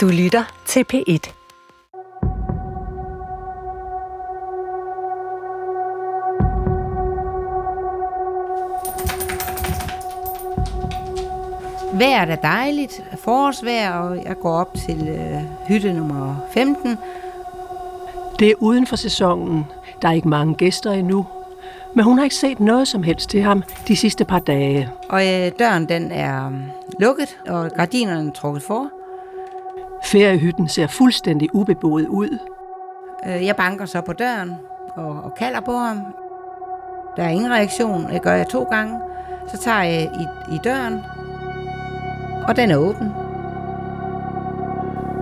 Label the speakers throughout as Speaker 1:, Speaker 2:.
Speaker 1: Du lytter til P1.
Speaker 2: Vejret er dejligt, forårsvejr, og jeg går op til øh, hytte nummer 15.
Speaker 3: Det er uden for sæsonen. Der er ikke mange gæster endnu. Men hun har ikke set noget som helst til ham de sidste par dage.
Speaker 2: Og øh, døren den er øh, lukket, og gardinerne er trukket for.
Speaker 3: Feriehytten ser fuldstændig ubeboet ud.
Speaker 2: Øh, jeg banker så på døren og, og kalder på ham. Der er ingen reaktion. Det gør jeg to gange. Så tager jeg i, i døren, og den er åben.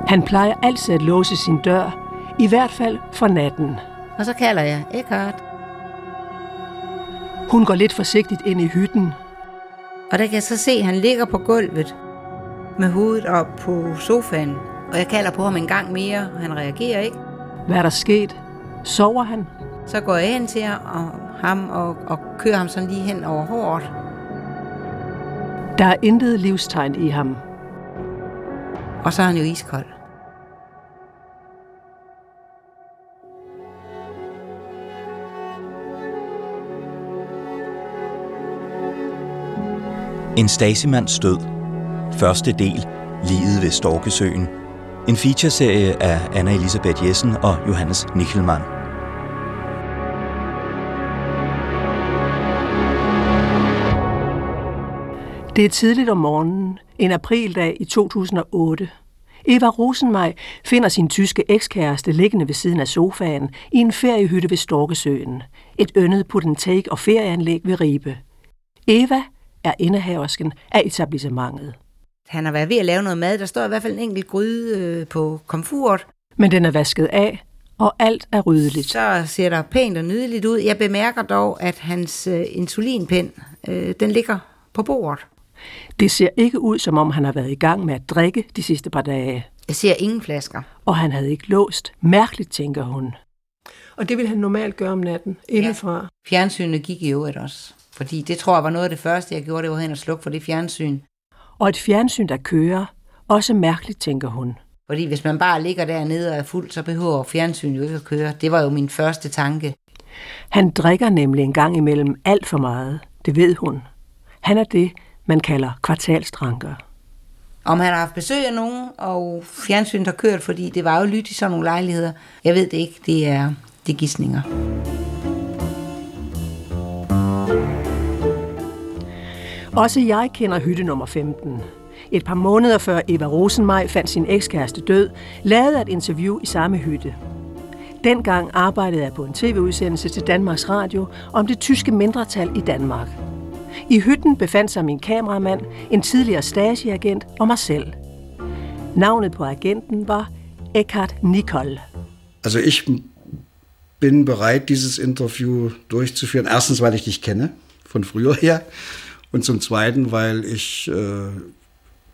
Speaker 3: Han plejer altid at låse sin dør, i hvert fald for natten.
Speaker 2: Og så kalder jeg Eckhart.
Speaker 3: Hun går lidt forsigtigt ind i hytten.
Speaker 2: Og der kan jeg så se, at han ligger på gulvet med hovedet op på sofaen. Og jeg kalder på ham en gang mere, og han reagerer ikke.
Speaker 3: Hvad er der sket? Sover han?
Speaker 2: Så går jeg hen til ham og, og kører ham sådan lige hen over håret.
Speaker 3: Der er intet livstegn i ham.
Speaker 2: Og så er han jo iskold.
Speaker 4: En Stasimands død. Første del. Liget ved Storkesøen. En featureserie af Anna Elisabeth Jessen og Johannes Nichelmann.
Speaker 3: Det er tidligt om morgenen, en aprildag i 2008. Eva Rosenmej finder sin tyske ekskæreste liggende ved siden af sofaen i en feriehytte ved Storkesøen. Et yndet put-and-take og ferieanlæg ved Ribe. Eva er indehaversken af etablissementet.
Speaker 2: Han har været ved at lave noget mad. Der står i hvert fald en enkelt gryde øh, på komfuret.
Speaker 3: Men den er vasket af, og alt er ryddeligt.
Speaker 2: Så ser der pænt og nydeligt ud. Jeg bemærker dog, at hans øh, insulinpind, øh, den ligger på bordet.
Speaker 3: Det ser ikke ud, som om han har været i gang med at drikke de sidste par dage.
Speaker 2: Jeg ser ingen flasker.
Speaker 3: Og han havde ikke låst. Mærkeligt, tænker hun. Og det vil han normalt gøre om natten, indefra. Ja.
Speaker 2: Fjernsynet gik i øvrigt også. Fordi det tror jeg var noget af det første, jeg gjorde, det var hen og slukke for det fjernsyn.
Speaker 3: Og et fjernsyn, der kører, også mærkeligt, tænker hun.
Speaker 2: Fordi hvis man bare ligger dernede og er fuld, så behøver fjernsynet jo ikke at køre. Det var jo min første tanke.
Speaker 3: Han drikker nemlig en gang imellem alt for meget. Det ved hun. Han er det, man kalder kvartalstranker.
Speaker 2: Om han har haft besøg af nogen, og fjernsynet har kørt, fordi det var jo lyt i sådan nogle lejligheder. Jeg ved det ikke. Det er, det er gissninger.
Speaker 3: Også jeg kender hytte nummer 15. Et par måneder før Eva Rosenmej fandt sin ekskæreste død, lavede jeg et interview i samme hytte. Dengang arbejdede jeg på en tv-udsendelse til Danmarks Radio om det tyske mindretal i Danmark. I hytten befandt sig min kameramand, en tidligere stageagent og mig selv. Navnet på agenten var Eckhard Nicol.
Speaker 5: Also ich bin bereit, dieses Interview durchzuführen. Erstens, weil ich dich kenne, von früher her. Und zum Zweiten, weil ich äh,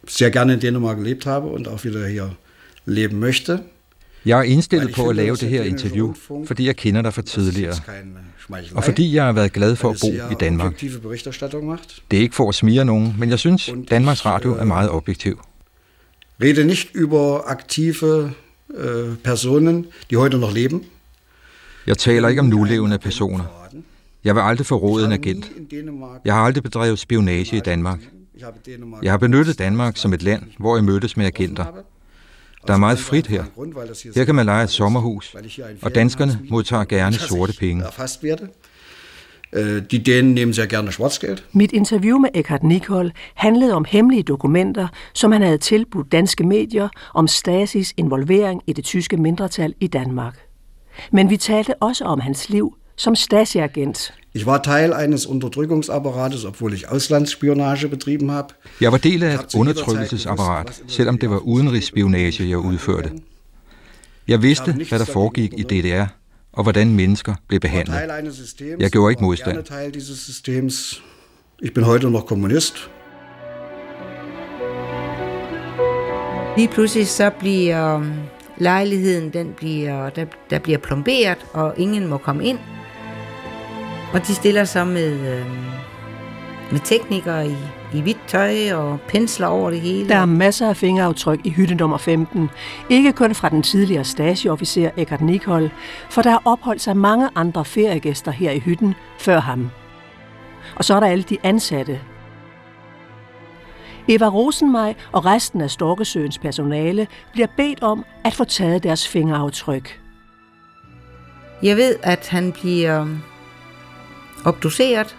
Speaker 5: sehr gerne in Dänemark gelebt habe und auch wieder hier leben möchte.
Speaker 6: Jeg er indstillet på at lave det her interview, fordi jeg kender dig fra tidligere. Og fordi jeg har været glad for at bo i Danmark. Det er ikke for at smire nogen, men jeg synes, Danmarks Radio er meget objektiv.
Speaker 5: Rede nicht über aktive äh, Personen, die heute noch leben.
Speaker 6: Jeg taler ikke om nulevende personer. Jeg vil aldrig få rådet en agent. Jeg har aldrig bedrevet spionage i Danmark. Jeg har benyttet Danmark som et land, hvor jeg mødtes med agenter. Der er meget frit her. Her kan man lege et sommerhus, og danskerne modtager gerne sorte penge.
Speaker 5: De Dänen nehmen sehr gerne Schwarzgeld.
Speaker 3: Mit interview med Eckhard Nicol handlede om hemmelige dokumenter, som han havde tilbudt danske medier om Stasis involvering i det tyske mindretal i Danmark. Men vi talte også om hans liv som Stasi-agent.
Speaker 5: Ich war Teil eines Unterdrückungsapparates, obwohl ich Auslandsspionage betrieben habe.
Speaker 6: Jeg var del af et undertrykkelsesapparat, selvom det var udenrigsspionage, jeg udførte. Jeg vidste, hvad der foregik i DDR, og hvordan mennesker blev behandlet. Jeg gjorde ikke modstand.
Speaker 5: Ich bin heute noch Kommunist.
Speaker 2: Lige pludselig så bliver um, lejligheden, den bliver, der, der bliver plomberet, og ingen må komme ind. Og de stiller sig med øh, med teknikere i, i hvidt tøj og pensler over det hele.
Speaker 3: Der er masser af fingeraftryk i hytte nummer 15. Ikke kun fra den tidligere Stasi-officer Eckhart Nikol, for der har opholdt sig mange andre feriegæster her i hytten før ham. Og så er der alle de ansatte. Eva Rosenmej og resten af Storkesøens personale bliver bedt om at få taget deres fingeraftryk.
Speaker 2: Jeg ved, at han bliver obduceret.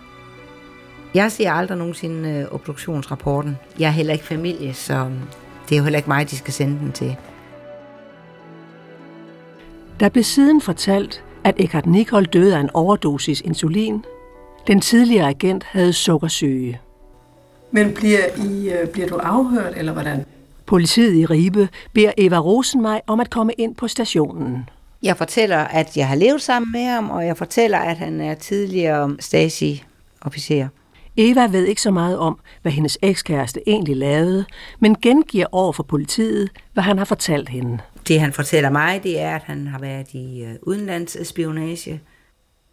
Speaker 2: Jeg ser aldrig nogensinde øh, obduktionsrapporten. Jeg er heller ikke familie, så det er jo heller ikke mig, de skal sende den til.
Speaker 3: Der blev siden fortalt, at Eckhart Nicol døde af en overdosis insulin. Den tidligere agent havde sukkersyge.
Speaker 7: Men bliver, I, øh, bliver du afhørt, eller hvordan?
Speaker 3: Politiet i Ribe beder Eva Rosenmej om at komme ind på stationen.
Speaker 2: Jeg fortæller, at jeg har levet sammen med ham, og jeg fortæller, at han er tidligere Stasi-officer.
Speaker 3: Eva ved ikke så meget om, hvad hendes ekskæreste egentlig lavede, men gengiver over for politiet, hvad han har fortalt hende.
Speaker 2: Det han fortæller mig, det er, at han har været i øh, udenlandsspionage.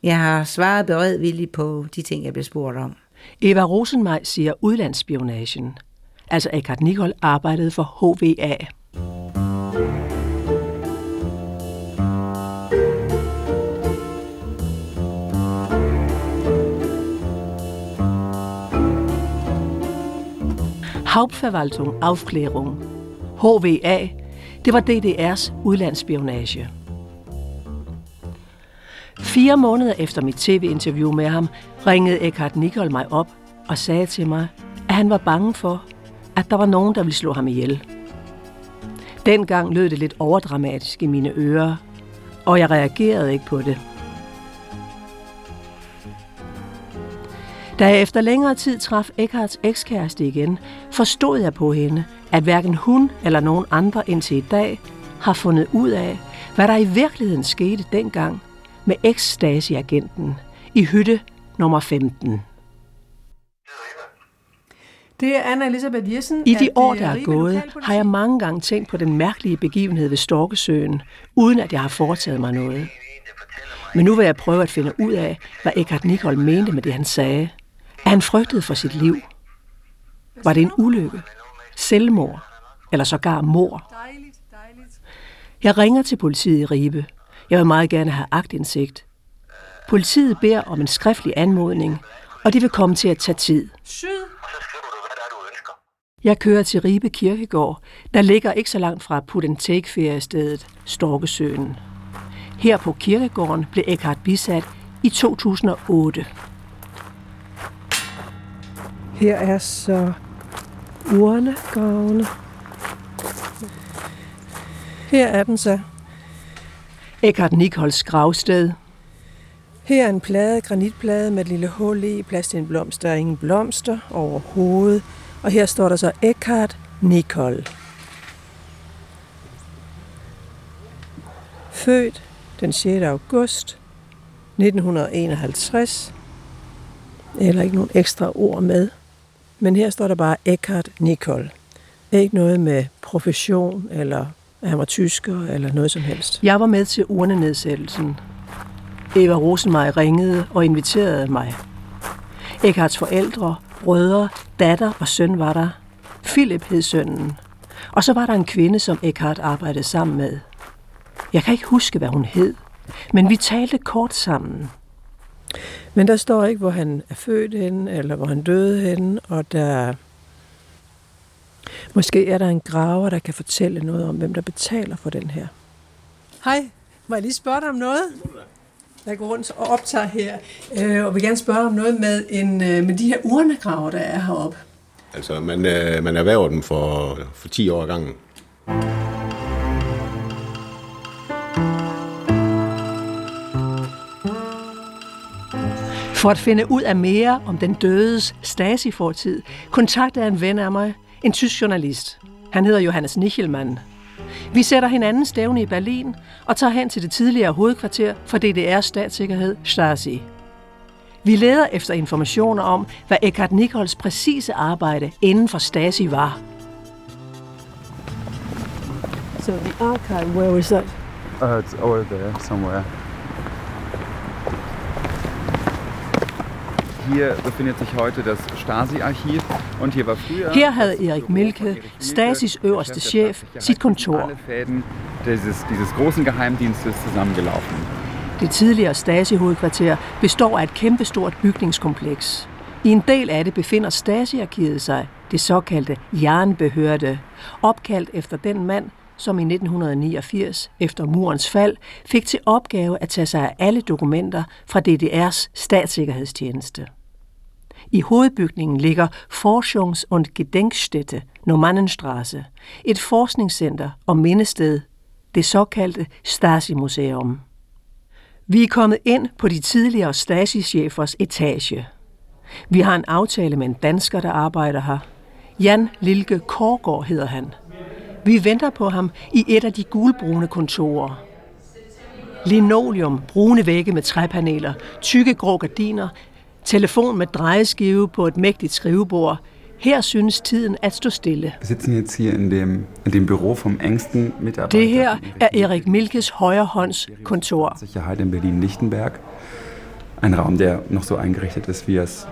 Speaker 2: Jeg har svaret beredvilligt på de ting, jeg blev spurgt om.
Speaker 3: Eva Rosenmej siger udlandsspionagen. Altså Eckhart Nicol arbejdede for HVA. Hauptverwaltung Aufklärung. HVA, det var DDR's udlandsspionage. Fire måneder efter mit tv-interview med ham, ringede Eckhart Nicol mig op og sagde til mig, at han var bange for, at der var nogen, der ville slå ham ihjel. Dengang lød det lidt overdramatisk i mine ører, og jeg reagerede ikke på det. Da jeg efter længere tid traf Eckharts ekskæreste igen, forstod jeg på hende, at hverken hun eller nogen andre indtil i dag har fundet ud af, hvad der i virkeligheden skete dengang med eks-Stasi-agenten i hytte nummer 15.
Speaker 7: Det er Anna Elisabeth Jessen.
Speaker 3: I de år, der er gået, har jeg mange gange tænkt på den mærkelige begivenhed ved Storkesøen, uden at jeg har foretaget mig noget. Men nu vil jeg prøve at finde ud af, hvad Eckhart Nicol mente med det, han sagde. At han frygtede for sit liv. Var det en ulykke? Selvmord? Eller sågar mor? Jeg ringer til politiet i Ribe. Jeg vil meget gerne have agtindsigt. Politiet beder om en skriftlig anmodning, og det vil komme til at tage tid. Jeg kører til Ribe Kirkegård, der ligger ikke så langt fra put and take feriestedet Storkesøen. Her på kirkegården blev Eckhart bisat i 2008.
Speaker 7: Her er så urnegravene. Her er den så.
Speaker 3: Eckhart Nichols gravsted.
Speaker 7: Her er en plade, granitplade med et lille hul i, plads til en blomst. Der er ingen blomster overhovedet. Og her står der så Eckhart Nicol. Født den 6. august 1951. Eller ikke nogen ekstra ord med. Men her står der bare Eckhart Nicol. Ikke noget med profession, eller at han var tysker, eller noget som helst.
Speaker 3: Jeg var med til urnenedsættelsen. Eva Rosenmej ringede og inviterede mig. Eckharts forældre, brødre, datter og søn var der. Philip hed sønnen. Og så var der en kvinde, som Eckhart arbejdede sammen med. Jeg kan ikke huske, hvad hun hed, men vi talte kort sammen.
Speaker 7: Men der står ikke, hvor han er født henne, eller hvor han døde henne, og der... Måske er der en graver, der kan fortælle noget om, hvem der betaler for den her. Hej, må jeg lige spørge dig om noget? Jeg går rundt og optager her, øh, og vil gerne spørge om noget med, en, øh, med de her urnegraver, der er heroppe.
Speaker 8: Altså, man, øh, man erhverver dem for, for 10 år gangen.
Speaker 3: For at finde ud af mere om den dødes Stasi-fortid, kontaktede en ven af mig, en tysk journalist. Han hedder Johannes Nichelmann. Vi sætter hinanden stævne i Berlin og tager hen til det tidligere hovedkvarter for DDR's statssikkerhed, Stasi. Vi leder efter informationer om, hvad Eckhart Nichols præcise arbejde inden for Stasi var.
Speaker 7: So the archive, where was that?
Speaker 9: Uh, it's over there somewhere. Hier befindet sich heute das Stasi-Archiv und hier war früher...
Speaker 3: Her havde Erik Milke, Stasis øverste chef, sit kontor.
Speaker 9: Alle Fäden dieses, dieses großen Geheimdienstes zusammengelaufen.
Speaker 3: Det tidligere Stasi-hovedkvarter består af et kæmpestort bygningskompleks. I en del af det befinder Stasi-arkivet sig, det såkaldte jernbehørte, opkaldt efter den mand, som i 1989, efter murens fald, fik til opgave at tage sig af alle dokumenter fra DDR's statssikkerhedstjeneste. I hovedbygningen ligger Forschungs- und Gedenkstätte Normannenstraße, et forskningscenter og mindested, det såkaldte Stasi-museum. Vi er kommet ind på de tidligere Stasi-chefers etage. Vi har en aftale med en dansker, der arbejder her. Jan Lilke Korgård hedder han. Vi venter på ham i et af de gulbrune kontorer. Linoleum, brune vægge med træpaneler, tykke grå gardiner, telefon med drejeskive på et mægtigt skrivebord. Her synes tiden at stå stille.
Speaker 9: Wir sitzen jetzt hier in dem, in dem Büro vom engsten Mitarbeiter.
Speaker 3: Det her er Erik Milkes højre hånds kontor.
Speaker 9: Sicherheit in Berlin-Lichtenberg. Ein Raum, der noch so eingerichtet ist, wie es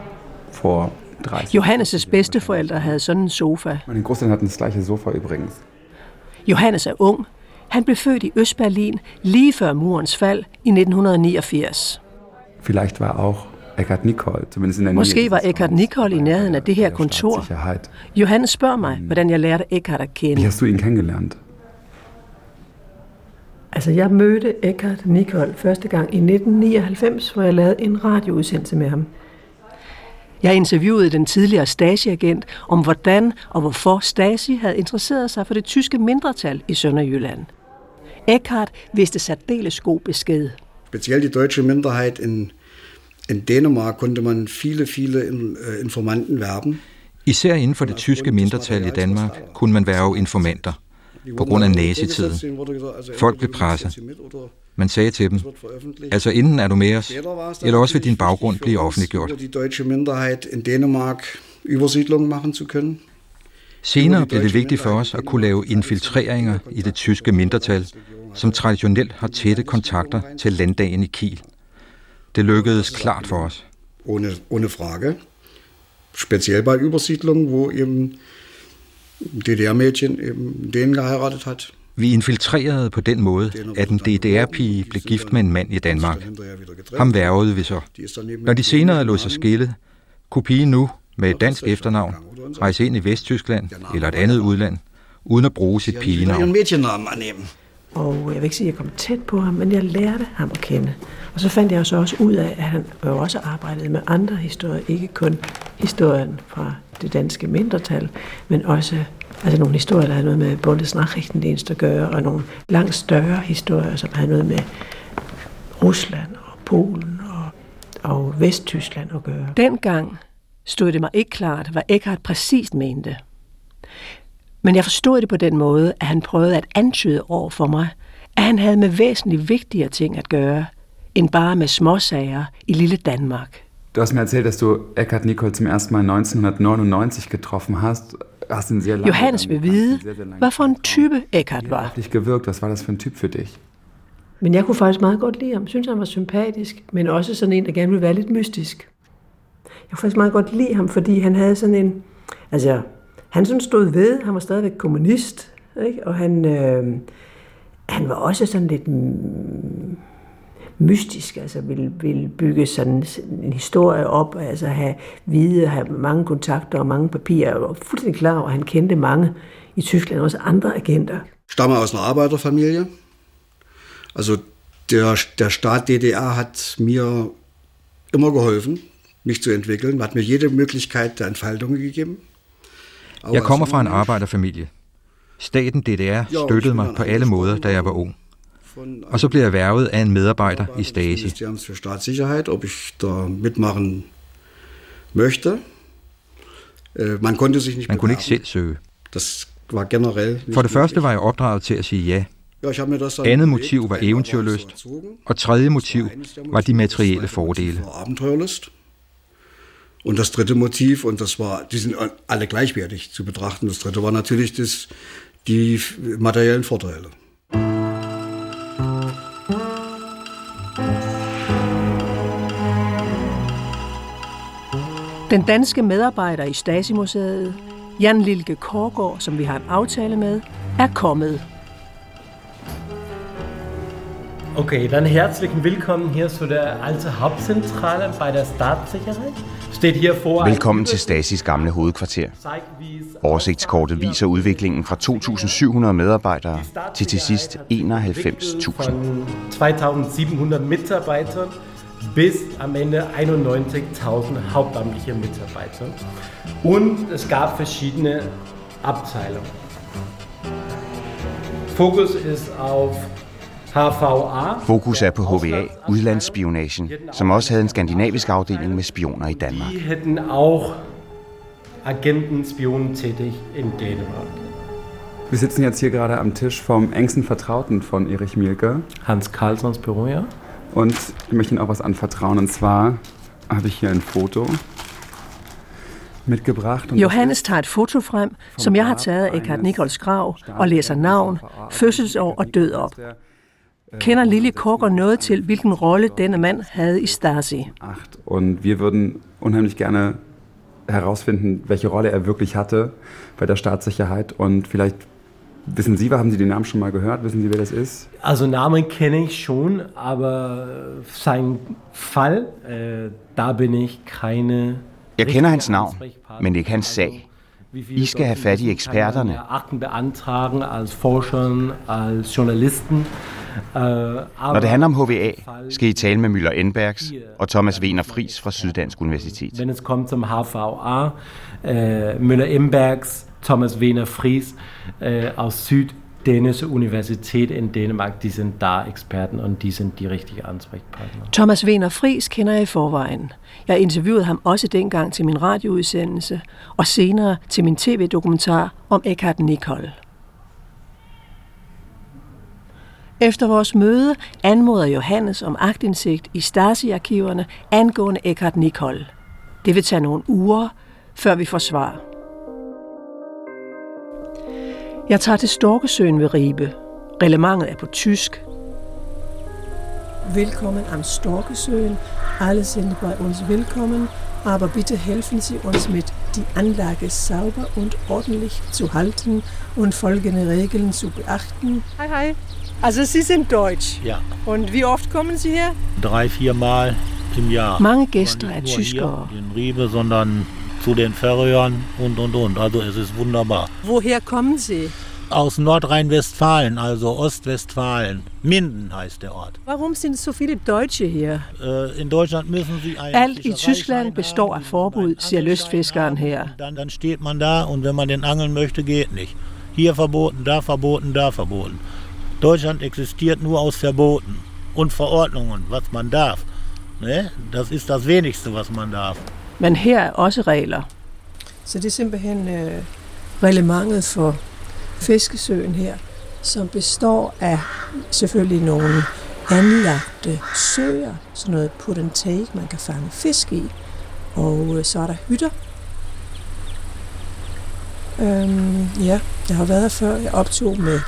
Speaker 9: vor 30
Speaker 3: Johannes' bedsteforældre havde sådan en sofa.
Speaker 9: Meine Großeltern hatten das gleiche Sofa übrigens.
Speaker 3: Johannes er ung. Han blev født i Østberlin lige før murens fald i 1989.
Speaker 9: Vielleicht war auch Eckhard Nicol, zumindest in der Nähe
Speaker 3: Måske var Eckhard Nicol i nærheden af det her kontor. Johannes spørger mig, hvordan jeg lærte Eckhart at
Speaker 9: Wie
Speaker 3: kende.
Speaker 9: hast du ihn kennengelernt?
Speaker 1: Altså, jeg mødte Eckhart Nicol første gang i 1999, hvor jeg lavede en radioudsendelse med ham.
Speaker 3: Jeg interviewede den tidligere Stasi-agent om, hvordan og hvorfor Stasi havde interesseret sig for det tyske mindretal i Sønderjylland. Eckhart vidste særdeles god besked.
Speaker 5: Speziell die deutsche Minderheit in, in Dänemark konnte man viele, viele äh, Informanten werben.
Speaker 6: Især inden for det tyske mindretal i Danmark kunne man være informanter på grund af nazitiden. Folk blev presset. Man sagde til dem, altså enten er du med os, eller også vil din baggrund blive offentliggjort. Senere blev det vigtigt for os at kunne lave infiltreringer i det tyske mindretal, som traditionelt har tætte kontakter til landdagen i Kiel. Det lykkedes klart for os.
Speaker 5: Ohne, ohne Frage. Speziell bei Übersiedlungen, wo eben DDR-Mädchen eben den geheiratet hat.
Speaker 6: Vi infiltrerede på den måde, at en DDR-pige blev gift med en mand i Danmark. Ham værvede vi så. Når de senere lod sig skille, kunne pigen nu med et dansk efternavn rejse ind i Vesttyskland eller et andet udland, uden at bruge sit pigenavn.
Speaker 1: Og jeg vil ikke sige, at jeg kom tæt på ham, men jeg lærte ham at kende. Og så fandt jeg så også ud af, at han jo også arbejdede med andre historier, ikke kun historien fra det danske mindretal, men også altså nogle historier, der havde noget med Bundesnachrichtendienst at gøre, og nogle langt større historier, som havde noget med Rusland og Polen og, og Vesttyskland at gøre.
Speaker 3: Dengang stod det mig ikke klart, hvad Eckhart præcist mente. Men jeg forstod det på den måde, at han prøvede at antyde over for mig, at han havde med væsentligt vigtigere ting at gøre, end bare med småsager i lille Danmark.
Speaker 9: Du hast mir erzählt, dass du Eckhard Nicol zum ersten Mal 1999 getroffen hast. Hast ihn sehr lange
Speaker 3: Johannes vil vide,
Speaker 9: sehr, sehr
Speaker 3: hvad for en type Eckhart var.
Speaker 9: Wie gewirkt? Was war das für ein Typ für dich?
Speaker 1: Men jeg kunne faktisk meget godt lide ham. Synes han var sympatisk, men også sådan en, der gerne ville være lidt mystisk. Jeg kunne faktisk meget godt lide ham, fordi han havde sådan en... Altså, han sådan stod ved, han var stadigvæk kommunist, ikke? og han, øh, han var også sådan lidt mystisk, altså ville, ville bygge sådan en historie op, altså have vide, have mange kontakter og mange papirer, og var fuldstændig klar over, at han kendte mange i Tyskland, også andre agenter.
Speaker 5: Stammer aus einer Arbeiterfamilie. Also der, der Staat DDR hat mir immer geholfen, mich zu entwickeln, hat mir jede Möglichkeit der Entfaltung gegeben.
Speaker 6: Jeg kommer fra en arbejderfamilie. Staten DDR støttede mig på alle måder, da jeg var ung. Og så blev jeg værvet af en medarbejder i Stasi.
Speaker 5: Ministeriums für Staatssicherheit, ob ich da mitmachen möchte. Äh, Man konnte sich
Speaker 6: kunne ikke selv søge. For det første var jeg opdraget til at sige ja, Andet motiv var eventyrlyst, og tredje motiv var de materielle fordele.
Speaker 5: Und das dritte Motiv, und das war, die sind alle gleichwertig zu betrachten. Das dritte war natürlich das, die materiellen Vorteile.
Speaker 3: Den danske medarbejder i Stasi-museet, Jan Lilke Korgård, som vi har en aftale med, er kommet.
Speaker 10: Okay, dann herzlichen Willkommen hier zu der alte Hauptzentrale bei der Staatssicherheit.
Speaker 11: Velkommen til Stasis gamle hovedkvarter. Oversigtskortet viser udviklingen fra 2.700 medarbejdere til til sidst 91.000.
Speaker 10: 2.700 Mitarbeiter bis am Ende 91.000 hauptamtliche Mitarbeiter. Und es gab verschiedene Abteilungen. Fokus ist auf.
Speaker 11: Fokus er på HVA, udlandsspionagen, som også havde en skandinavisk afdeling med spioner i Danmark.
Speaker 10: Die hätten auch Agenten, Spionen tätig in Dänemark.
Speaker 9: Wir sitzen jetzt hier gerade am Tisch vom engsten Vertrauten von Erich Mielke.
Speaker 10: Hans Carlsons Büro, ja.
Speaker 9: Und ich möchte Ihnen auch was anvertrauen. Und zwar habe ich hier ein Foto mitgebracht.
Speaker 3: Johannes tager et foto frem, som jeg har taget af Eckhart Nichols grav, og læser navn, fødselsår og død op. Kender Lille Korker noget til, hvilken rolle denne mand havde i Stasi?
Speaker 9: Und wir würden unheimlich gerne herausfinden, welche Rolle er wirklich hatte bei der Staatssicherheit. Und vielleicht wissen Sie, haben Sie den Namen schon mal gehört? Wissen Sie, wer das ist?
Speaker 10: Also Namen kenne ich schon, aber sein Fall, äh, da bin ich keine...
Speaker 11: Jeg kender hans navn, men ikke hans sag. I skal have fat i eksperterne.
Speaker 10: Akten beantragen als Forschern, als Journalisten. Äh,
Speaker 11: Når det handler om HVA, skal I tale med Müller Enbergs og Thomas Wiener Fries fra Syddansk Universitet.
Speaker 10: Wenn es kommt zum HVA, äh, Müller-Imbergs, Thomas Wiener Fries äh, aus Süddänische Universität in Dänemark, die sind da Experten und die sind die richtige Ansprechpartner.
Speaker 3: Thomas Wiener Fries kender jeg i forvejen. Jeg interviewede ham også dengang til min radioudsendelse, og senere til min tv-dokumentar om Eckhart Nicol. Efter vores møde anmoder Johannes om agtindsigt i Stasi-arkiverne angående Eckhart Nicol. Det vil tage nogle uger, før vi får svar. Jeg tager til Storkesøen ved Ribe. Reglementet er på tysk. Willkommen am Storkesøen. Alle sind bei uns willkommen, aber bitte helfen Sie uns mit die Anlage sauber und ordentlich zu halten und folgende Regeln zu beachten. Hi, hi. Also Sie sind Deutsch.
Speaker 12: Ja.
Speaker 3: Und wie oft kommen Sie her?
Speaker 12: Drei, vier Mal im Jahr.
Speaker 3: Mange
Speaker 12: Nur
Speaker 3: tyskere.
Speaker 12: hier in Riebe, sondern zu den Färöern und und und. Also es ist wunderbar.
Speaker 3: Woher kommen Sie?
Speaker 12: Aus Nordrhein-Westfalen, also Ostwestfalen. Minden heißt der Ort.
Speaker 3: Warum sind so viele Deutsche hier?
Speaker 12: Äh, in Deutschland müssen Sie einen
Speaker 3: Alt i Tyskland består af forbud, siger lystfiskeren her.
Speaker 12: dann, dann steht man da und wenn man den angeln möchte, geht nicht. Hier verboten, da verboten, da verboten. Deutschland existiert nur aus Verboten und Verordnungen, was man darf. Ne? Das ist das wenigste, was man darf.
Speaker 3: Men her er også regler. Så det er simpelthen øh, reglementet for fiskesøen her, som består af selvfølgelig nogle anlagte søer, sådan noget put and take, man kan fange fisk i. Og øh, så er der hytter. Øhm, ja, jeg har været her før. Jeg optog med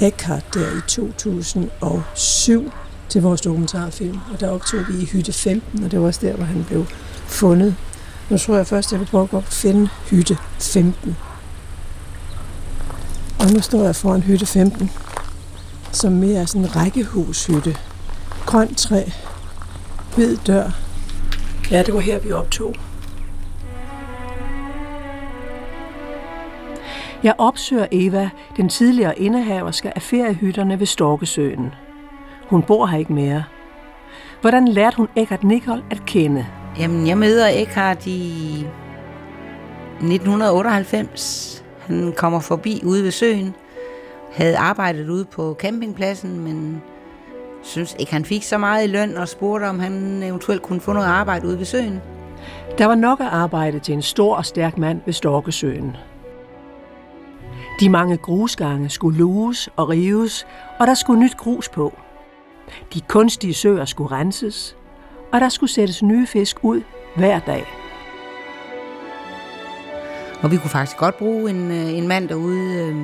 Speaker 3: Eckhart der i 2007 til vores dokumentarfilm, og der optog vi i hytte 15, og det var også der, hvor han blev fundet. Nu tror jeg først, jeg vil prøve at gå og finde hytte 15. Og nu står jeg foran hytte 15, som mere er sådan en rækkehushytte. Grønt træ, hvid dør. Ja, det var her, vi optog. Jeg opsøger Eva, den tidligere indehaverske af feriehytterne ved Storkesøen. Hun bor her ikke mere. Hvordan lærte hun Eckhart Nicol at kende?
Speaker 2: Jamen, jeg møder Eckhart i 1998. Han kommer forbi ude ved søen. Havde arbejdet ude på campingpladsen, men synes ikke, han fik så meget i løn og spurgte, om han eventuelt kunne få noget arbejde ude ved søen.
Speaker 3: Der var nok at arbejde til en stor og stærk mand ved Storkesøen. De mange grusgange skulle luges og rives, og der skulle nyt grus på. De kunstige søer skulle renses, og der skulle sættes nye fisk ud hver dag.
Speaker 2: Og vi kunne faktisk godt bruge en, øh, en mand derude. Øh,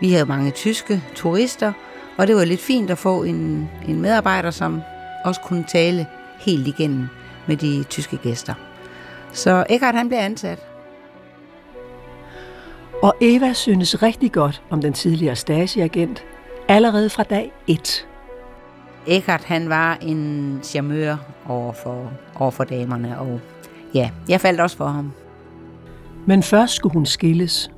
Speaker 2: vi havde mange tyske turister, og det var lidt fint at få en, en medarbejder, som også kunne tale helt igennem med de tyske gæster. Så Eckhart han blev ansat.
Speaker 3: Og Eva synes rigtig godt om den tidligere Stasi-agent, allerede fra dag 1.
Speaker 2: Eckhart han var en charmeur over for, over for damerne, og ja, jeg faldt også for ham.
Speaker 3: Men først skulle hun skilles.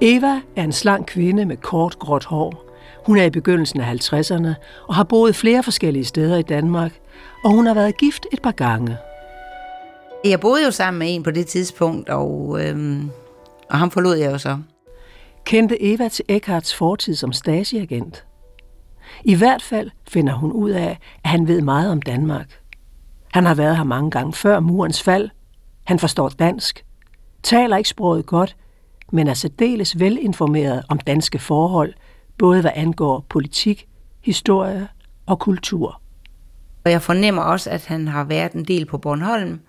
Speaker 3: Eva er en slank kvinde med kort, gråt hår. Hun er i begyndelsen af 50'erne og har boet flere forskellige steder i Danmark, og hun har været gift et par gange.
Speaker 2: Jeg boede jo sammen med en på det tidspunkt, og, øhm, og ham forlod jeg jo så.
Speaker 3: Kendte Eva til Eckharts fortid som Stasi-agent? I hvert fald finder hun ud af, at han ved meget om Danmark. Han har været her mange gange før murens fald. Han forstår dansk, taler ikke sproget godt, men er særdeles velinformeret om danske forhold, både hvad angår politik, historie og kultur.
Speaker 2: Og jeg fornemmer også, at han har været en del på Bornholm,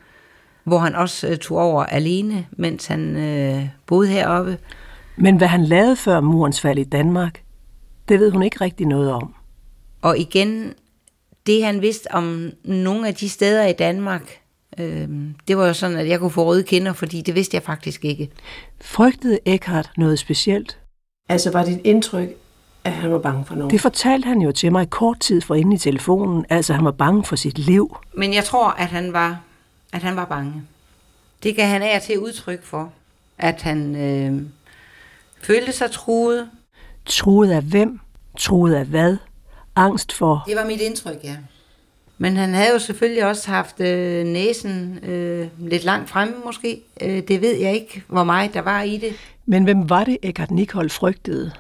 Speaker 2: hvor han også øh, tog over alene, mens han øh, boede heroppe.
Speaker 3: Men hvad han lavede før murens fald i Danmark, det ved hun ikke rigtig noget om.
Speaker 2: Og igen, det han vidste om nogle af de steder i Danmark, øh, det var jo sådan, at jeg kunne få røde kinder, fordi det vidste jeg faktisk ikke.
Speaker 3: Frygtede Eckhart noget specielt?
Speaker 1: Altså var dit indtryk, at han var bange for noget?
Speaker 3: Det fortalte han jo til mig kort tid for inde i telefonen, altså han var bange for sit liv.
Speaker 2: Men jeg tror, at han var, at han var bange. Det kan han af til udtryk for, at han øh, følte sig truet.
Speaker 3: Truet af hvem? Truet af hvad? Angst for?
Speaker 2: Det var mit indtryk, ja. Men han havde jo selvfølgelig også haft øh, næsen øh, lidt langt fremme måske. Øh, det ved jeg ikke, hvor meget der var i det.
Speaker 3: Men hvem var det, Eckhart Nicol frygtede?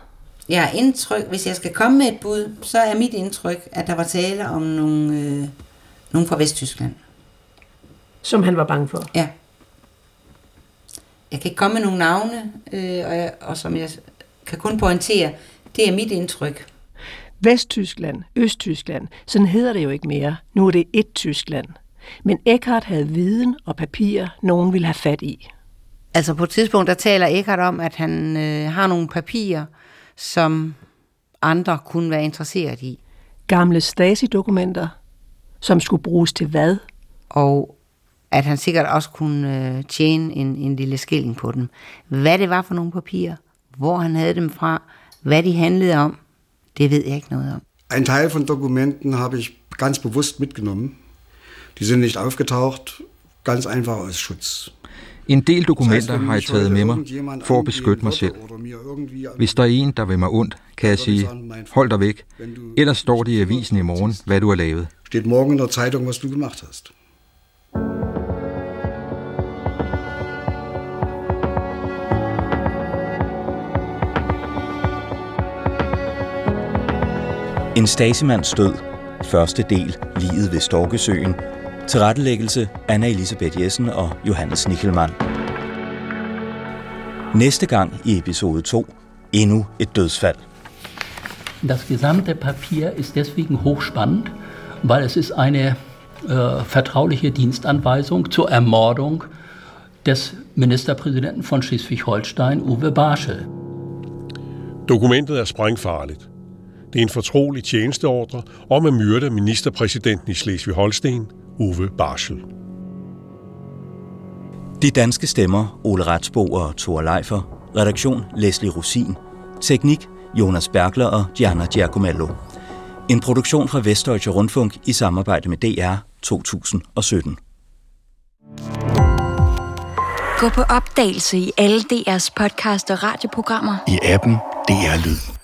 Speaker 2: Ja, indtryk, hvis jeg skal komme med et bud, så er mit indtryk, at der var tale om nogle, øh, nogle fra Vesttyskland.
Speaker 1: Som han var bange for?
Speaker 2: Ja. Jeg kan ikke komme med nogle navne, øh, og, jeg, og som jeg kan kun pointere, det er mit indtryk.
Speaker 3: Vesttyskland, Østtyskland, sådan hedder det jo ikke mere. Nu er det et Tyskland. Men Eckhart havde viden og papir, nogen ville have fat i.
Speaker 2: Altså på et tidspunkt, der taler Eckhart om, at han øh, har nogle papirer, som andre kunne være interesseret i.
Speaker 3: Gamle Stasi-dokumenter, som skulle bruges til hvad?
Speaker 2: Og at han sikkert også kunne øh, tjene en, en lille skilling på dem. Hvad det var for nogle papirer, hvor han havde dem fra, hvad de handlede om, det ved jeg ikke noget om.
Speaker 5: Ein Teil von Dokumenten habe ich ganz bewusst mitgenommen. Die sind nicht aufgetaucht, ganz einfach aus Schutz.
Speaker 6: En del dokumenter har jeg taget med mig for at beskytte mig selv. Hvis der er en, der vil mig ondt, kan jeg sige, hold dig væk, ellers står det i avisen i morgen, hvad du har lavet.
Speaker 5: Steht morgen in der Zeitung, was du gemacht hast.
Speaker 4: En Stasimands død. Første del. Livet ved Storkesøen. Tilrettelæggelse Anna Elisabeth Jessen og Johannes Nickelmann. Næste gang i episode 2. Endnu et dødsfald.
Speaker 13: Das gesamte Papier ist deswegen hochspannend, weil es ist eine äh, vertrauliche Dienstanweisung zur Ermordung des Ministerpräsidenten von Schleswig-Holstein, Uwe Barschel.
Speaker 14: Dokumentet er sprængfarligt. Det er en fortrolig tjenesteordre om at myrde ministerpræsidenten i Slesvig-Holsten, Uwe Barschel.
Speaker 4: De danske stemmer, Ole Retsbo og Thor Leifer. Redaktion, Leslie Rosin. Teknik, Jonas Bergler og Gianna Giacomello. En produktion fra Vestdeutsche Rundfunk i samarbejde med DR 2017.
Speaker 15: Gå på opdagelse i alle DR's podcast og radioprogrammer.
Speaker 16: I appen DR Lyd.